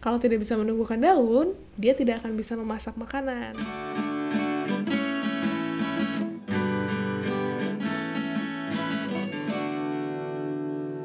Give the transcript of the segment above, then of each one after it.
Kalau tidak bisa menumbuhkan daun, dia tidak akan bisa memasak makanan.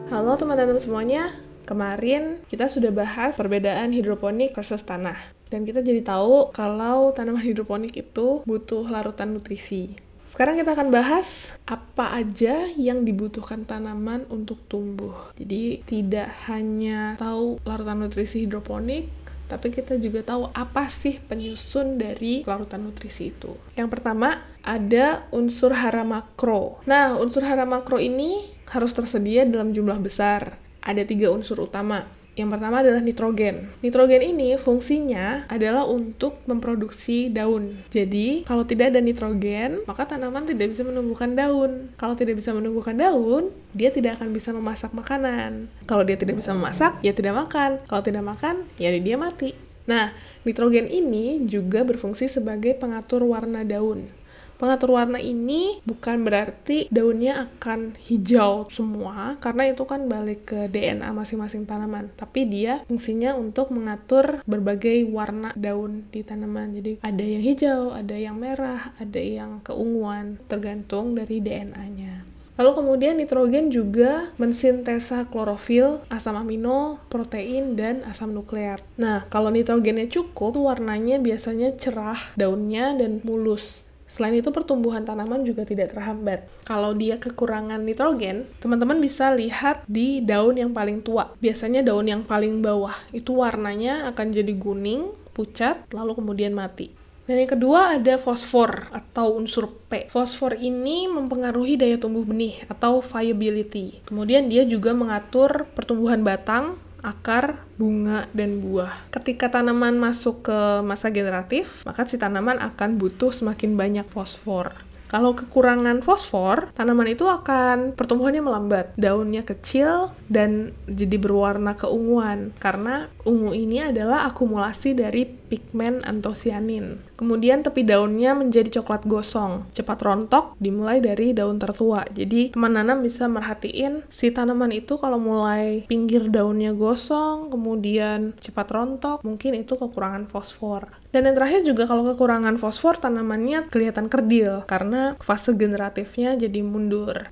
Halo teman-teman semuanya, kemarin kita sudah bahas perbedaan hidroponik versus tanah. Dan kita jadi tahu kalau tanaman hidroponik itu butuh larutan nutrisi. Sekarang kita akan bahas apa aja yang dibutuhkan tanaman untuk tumbuh. Jadi tidak hanya tahu larutan nutrisi hidroponik, tapi kita juga tahu apa sih penyusun dari larutan nutrisi itu. Yang pertama, ada unsur hara makro. Nah, unsur hara makro ini harus tersedia dalam jumlah besar. Ada tiga unsur utama. Yang pertama adalah nitrogen. Nitrogen ini fungsinya adalah untuk memproduksi daun. Jadi, kalau tidak ada nitrogen, maka tanaman tidak bisa menumbuhkan daun. Kalau tidak bisa menumbuhkan daun, dia tidak akan bisa memasak makanan. Kalau dia tidak bisa memasak, ya tidak makan. Kalau tidak makan, ya dia mati. Nah, nitrogen ini juga berfungsi sebagai pengatur warna daun. Pengatur warna ini bukan berarti daunnya akan hijau semua, karena itu kan balik ke DNA masing-masing tanaman. Tapi dia fungsinya untuk mengatur berbagai warna daun di tanaman. Jadi ada yang hijau, ada yang merah, ada yang keunguan, tergantung dari DNA-nya. Lalu kemudian nitrogen juga mensintesa klorofil, asam amino, protein, dan asam nukleat. Nah, kalau nitrogennya cukup, warnanya biasanya cerah daunnya dan mulus. Selain itu, pertumbuhan tanaman juga tidak terhambat. Kalau dia kekurangan nitrogen, teman-teman bisa lihat di daun yang paling tua. Biasanya daun yang paling bawah, itu warnanya akan jadi kuning, pucat, lalu kemudian mati. Dan yang kedua ada fosfor atau unsur P. Fosfor ini mempengaruhi daya tumbuh benih atau viability. Kemudian dia juga mengatur pertumbuhan batang, akar, bunga, dan buah. Ketika tanaman masuk ke masa generatif, maka si tanaman akan butuh semakin banyak fosfor. Kalau kekurangan fosfor, tanaman itu akan pertumbuhannya melambat, daunnya kecil dan jadi berwarna keunguan karena ungu ini adalah akumulasi dari pigmen antosianin. Kemudian tepi daunnya menjadi coklat gosong, cepat rontok dimulai dari daun tertua. Jadi teman nanam bisa merhatiin si tanaman itu kalau mulai pinggir daunnya gosong, kemudian cepat rontok, mungkin itu kekurangan fosfor. Dan yang terakhir juga kalau kekurangan fosfor tanamannya kelihatan kerdil karena fase generatifnya jadi mundur.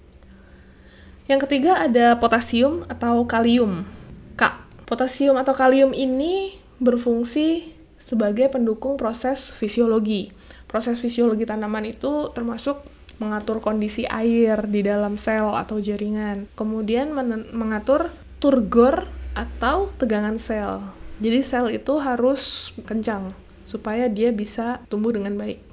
Yang ketiga ada potasium atau kalium. K. Potasium atau kalium ini berfungsi sebagai pendukung proses fisiologi. Proses fisiologi tanaman itu termasuk mengatur kondisi air di dalam sel atau jaringan. Kemudian mengatur turgor atau tegangan sel. Jadi sel itu harus kencang supaya dia bisa tumbuh dengan baik.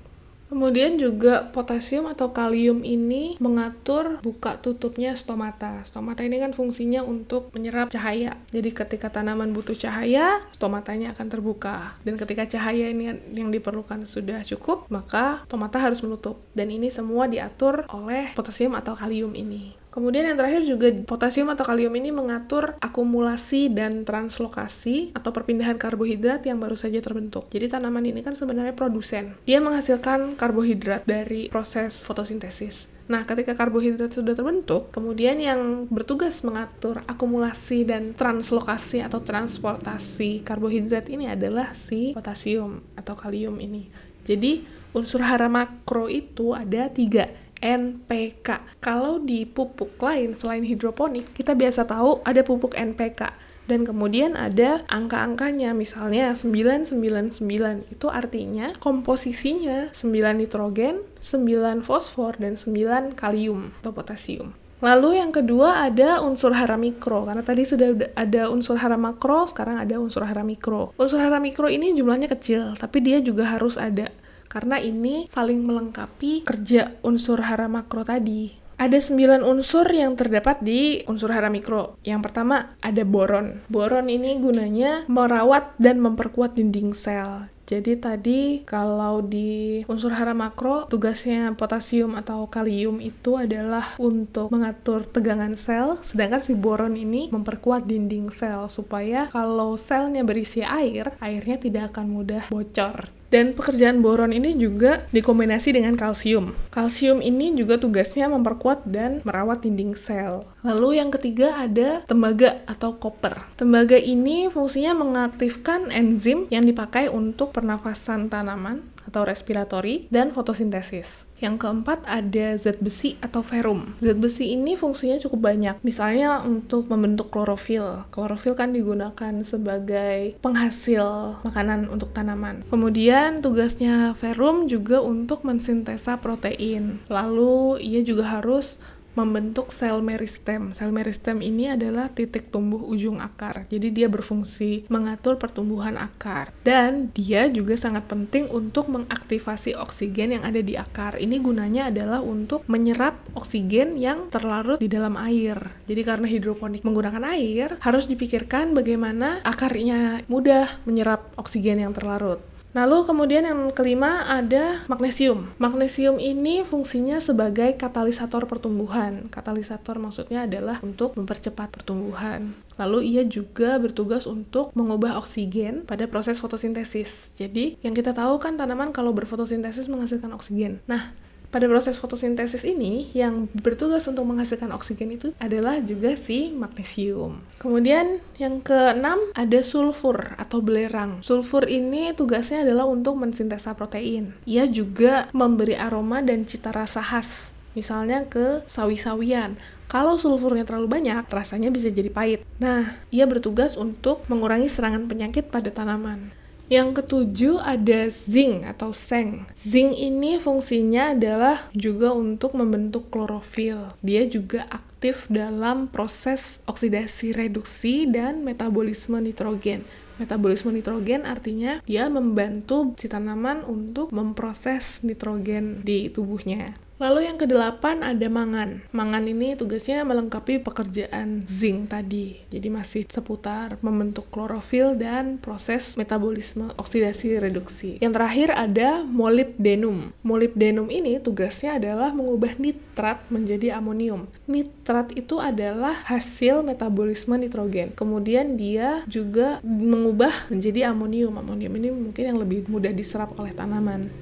Kemudian juga potasium atau kalium ini mengatur buka tutupnya stomata. Stomata ini kan fungsinya untuk menyerap cahaya. Jadi ketika tanaman butuh cahaya, stomatanya akan terbuka. Dan ketika cahaya ini yang diperlukan sudah cukup, maka stomata harus menutup. Dan ini semua diatur oleh potasium atau kalium ini. Kemudian yang terakhir juga potasium atau kalium ini mengatur akumulasi dan translokasi atau perpindahan karbohidrat yang baru saja terbentuk. Jadi tanaman ini kan sebenarnya produsen. Dia menghasilkan karbohidrat dari proses fotosintesis. Nah, ketika karbohidrat sudah terbentuk, kemudian yang bertugas mengatur akumulasi dan translokasi atau transportasi karbohidrat ini adalah si potasium atau kalium ini. Jadi, unsur hara makro itu ada tiga, NPK. Kalau di pupuk lain selain hidroponik, kita biasa tahu ada pupuk NPK. Dan kemudian ada angka-angkanya, misalnya 999. Itu artinya komposisinya 9 nitrogen, 9 fosfor, dan 9 kalium atau potasium. Lalu yang kedua ada unsur hara mikro, karena tadi sudah ada unsur hara makro, sekarang ada unsur hara mikro. Unsur hara mikro ini jumlahnya kecil, tapi dia juga harus ada karena ini saling melengkapi kerja unsur hara makro tadi. Ada 9 unsur yang terdapat di unsur hara mikro. Yang pertama ada boron. Boron ini gunanya merawat dan memperkuat dinding sel. Jadi tadi kalau di unsur hara makro tugasnya potasium atau kalium itu adalah untuk mengatur tegangan sel, sedangkan si boron ini memperkuat dinding sel supaya kalau selnya berisi air, airnya tidak akan mudah bocor. Dan pekerjaan boron ini juga dikombinasi dengan kalsium. Kalsium ini juga tugasnya memperkuat dan merawat dinding sel. Lalu yang ketiga ada tembaga atau koper. Tembaga ini fungsinya mengaktifkan enzim yang dipakai untuk pernafasan tanaman atau respiratori dan fotosintesis. Yang keempat ada zat besi atau ferum. Zat besi ini fungsinya cukup banyak. Misalnya untuk membentuk klorofil. Klorofil kan digunakan sebagai penghasil makanan untuk tanaman. Kemudian tugasnya ferum juga untuk mensintesa protein. Lalu ia juga harus membentuk sel meristem. Sel meristem ini adalah titik tumbuh ujung akar. Jadi dia berfungsi mengatur pertumbuhan akar. Dan dia juga sangat penting untuk mengaktifasi oksigen yang ada di akar. Ini gunanya adalah untuk menyerap oksigen yang terlarut di dalam air. Jadi karena hidroponik menggunakan air, harus dipikirkan bagaimana akarnya mudah menyerap oksigen yang terlarut. Lalu kemudian yang kelima ada magnesium. Magnesium ini fungsinya sebagai katalisator pertumbuhan. Katalisator maksudnya adalah untuk mempercepat pertumbuhan. Lalu ia juga bertugas untuk mengubah oksigen pada proses fotosintesis. Jadi yang kita tahu kan tanaman kalau berfotosintesis menghasilkan oksigen. Nah, pada proses fotosintesis ini, yang bertugas untuk menghasilkan oksigen itu adalah juga si magnesium. Kemudian yang keenam ada sulfur atau belerang. Sulfur ini tugasnya adalah untuk mensintesa protein. Ia juga memberi aroma dan cita rasa khas, misalnya ke sawi-sawian. Kalau sulfurnya terlalu banyak, rasanya bisa jadi pahit. Nah, ia bertugas untuk mengurangi serangan penyakit pada tanaman. Yang ketujuh ada zinc atau seng. Zinc ini fungsinya adalah juga untuk membentuk klorofil. Dia juga aktif dalam proses oksidasi reduksi dan metabolisme nitrogen. Metabolisme nitrogen artinya dia membantu si tanaman untuk memproses nitrogen di tubuhnya. Lalu yang kedelapan ada mangan. Mangan ini tugasnya melengkapi pekerjaan zinc tadi. Jadi masih seputar membentuk klorofil dan proses metabolisme oksidasi reduksi. Yang terakhir ada molybdenum. Molybdenum ini tugasnya adalah mengubah nitrat menjadi amonium. Nitrat itu adalah hasil metabolisme nitrogen. Kemudian dia juga mengubah menjadi amonium. Amonium ini mungkin yang lebih mudah diserap oleh tanaman.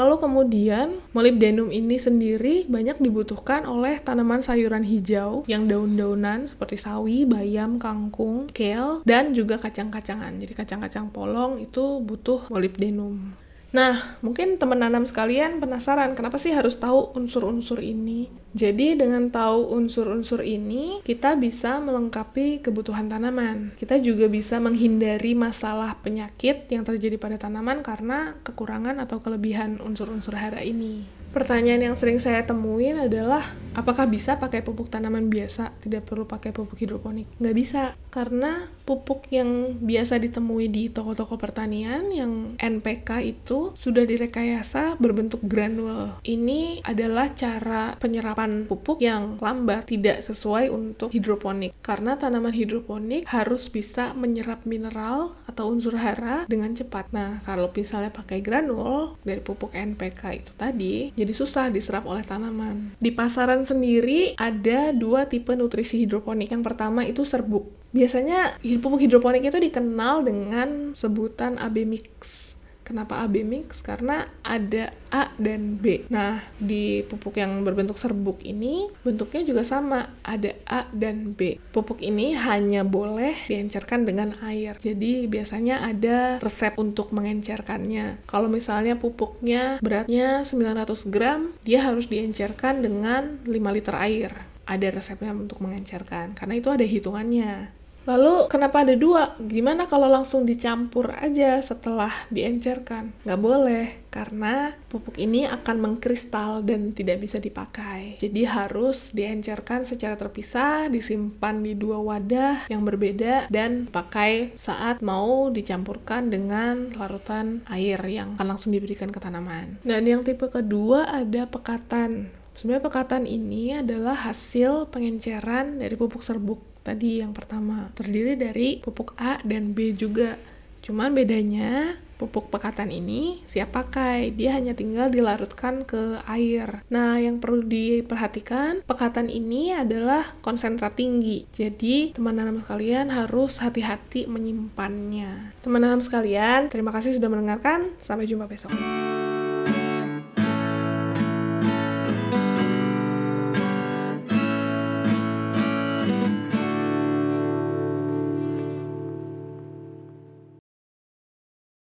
Lalu kemudian molybdenum ini sendiri banyak dibutuhkan oleh tanaman sayuran hijau yang daun-daunan seperti sawi, bayam, kangkung, kale, dan juga kacang-kacangan. Jadi kacang-kacang polong itu butuh molybdenum. Nah, mungkin teman nanam sekalian penasaran kenapa sih harus tahu unsur-unsur ini? Jadi dengan tahu unsur-unsur ini, kita bisa melengkapi kebutuhan tanaman. Kita juga bisa menghindari masalah penyakit yang terjadi pada tanaman karena kekurangan atau kelebihan unsur-unsur hara ini. Pertanyaan yang sering saya temuin adalah, apakah bisa pakai pupuk tanaman biasa, tidak perlu pakai pupuk hidroponik? Nggak bisa, karena pupuk yang biasa ditemui di toko-toko pertanian yang NPK itu sudah direkayasa berbentuk granul. Ini adalah cara penyerapan pupuk yang lambat, tidak sesuai untuk hidroponik. Karena tanaman hidroponik harus bisa menyerap mineral atau unsur hara dengan cepat. Nah, kalau misalnya pakai granul dari pupuk NPK itu tadi, jadi susah diserap oleh tanaman. Di pasaran sendiri ada dua tipe nutrisi hidroponik. Yang pertama itu serbuk. Biasanya pupuk hidroponik itu dikenal dengan sebutan AB mix Kenapa AB mix? Karena ada A dan B. Nah, di pupuk yang berbentuk serbuk ini, bentuknya juga sama. Ada A dan B. Pupuk ini hanya boleh diencerkan dengan air. Jadi, biasanya ada resep untuk mengencerkannya. Kalau misalnya pupuknya beratnya 900 gram, dia harus diencerkan dengan 5 liter air ada resepnya untuk mengencerkan karena itu ada hitungannya Lalu kenapa ada dua? Gimana kalau langsung dicampur aja setelah diencerkan? Nggak boleh, karena pupuk ini akan mengkristal dan tidak bisa dipakai. Jadi harus diencerkan secara terpisah, disimpan di dua wadah yang berbeda, dan pakai saat mau dicampurkan dengan larutan air yang akan langsung diberikan ke tanaman. Dan yang tipe kedua ada pekatan. Sebenarnya pekatan ini adalah hasil pengenceran dari pupuk serbuk tadi yang pertama terdiri dari pupuk A dan B juga. Cuman bedanya pupuk pekatan ini siap pakai. Dia hanya tinggal dilarutkan ke air. Nah yang perlu diperhatikan pekatan ini adalah konsentrat tinggi. Jadi teman nanam sekalian harus hati-hati menyimpannya. Teman nanam sekalian terima kasih sudah mendengarkan. Sampai jumpa besok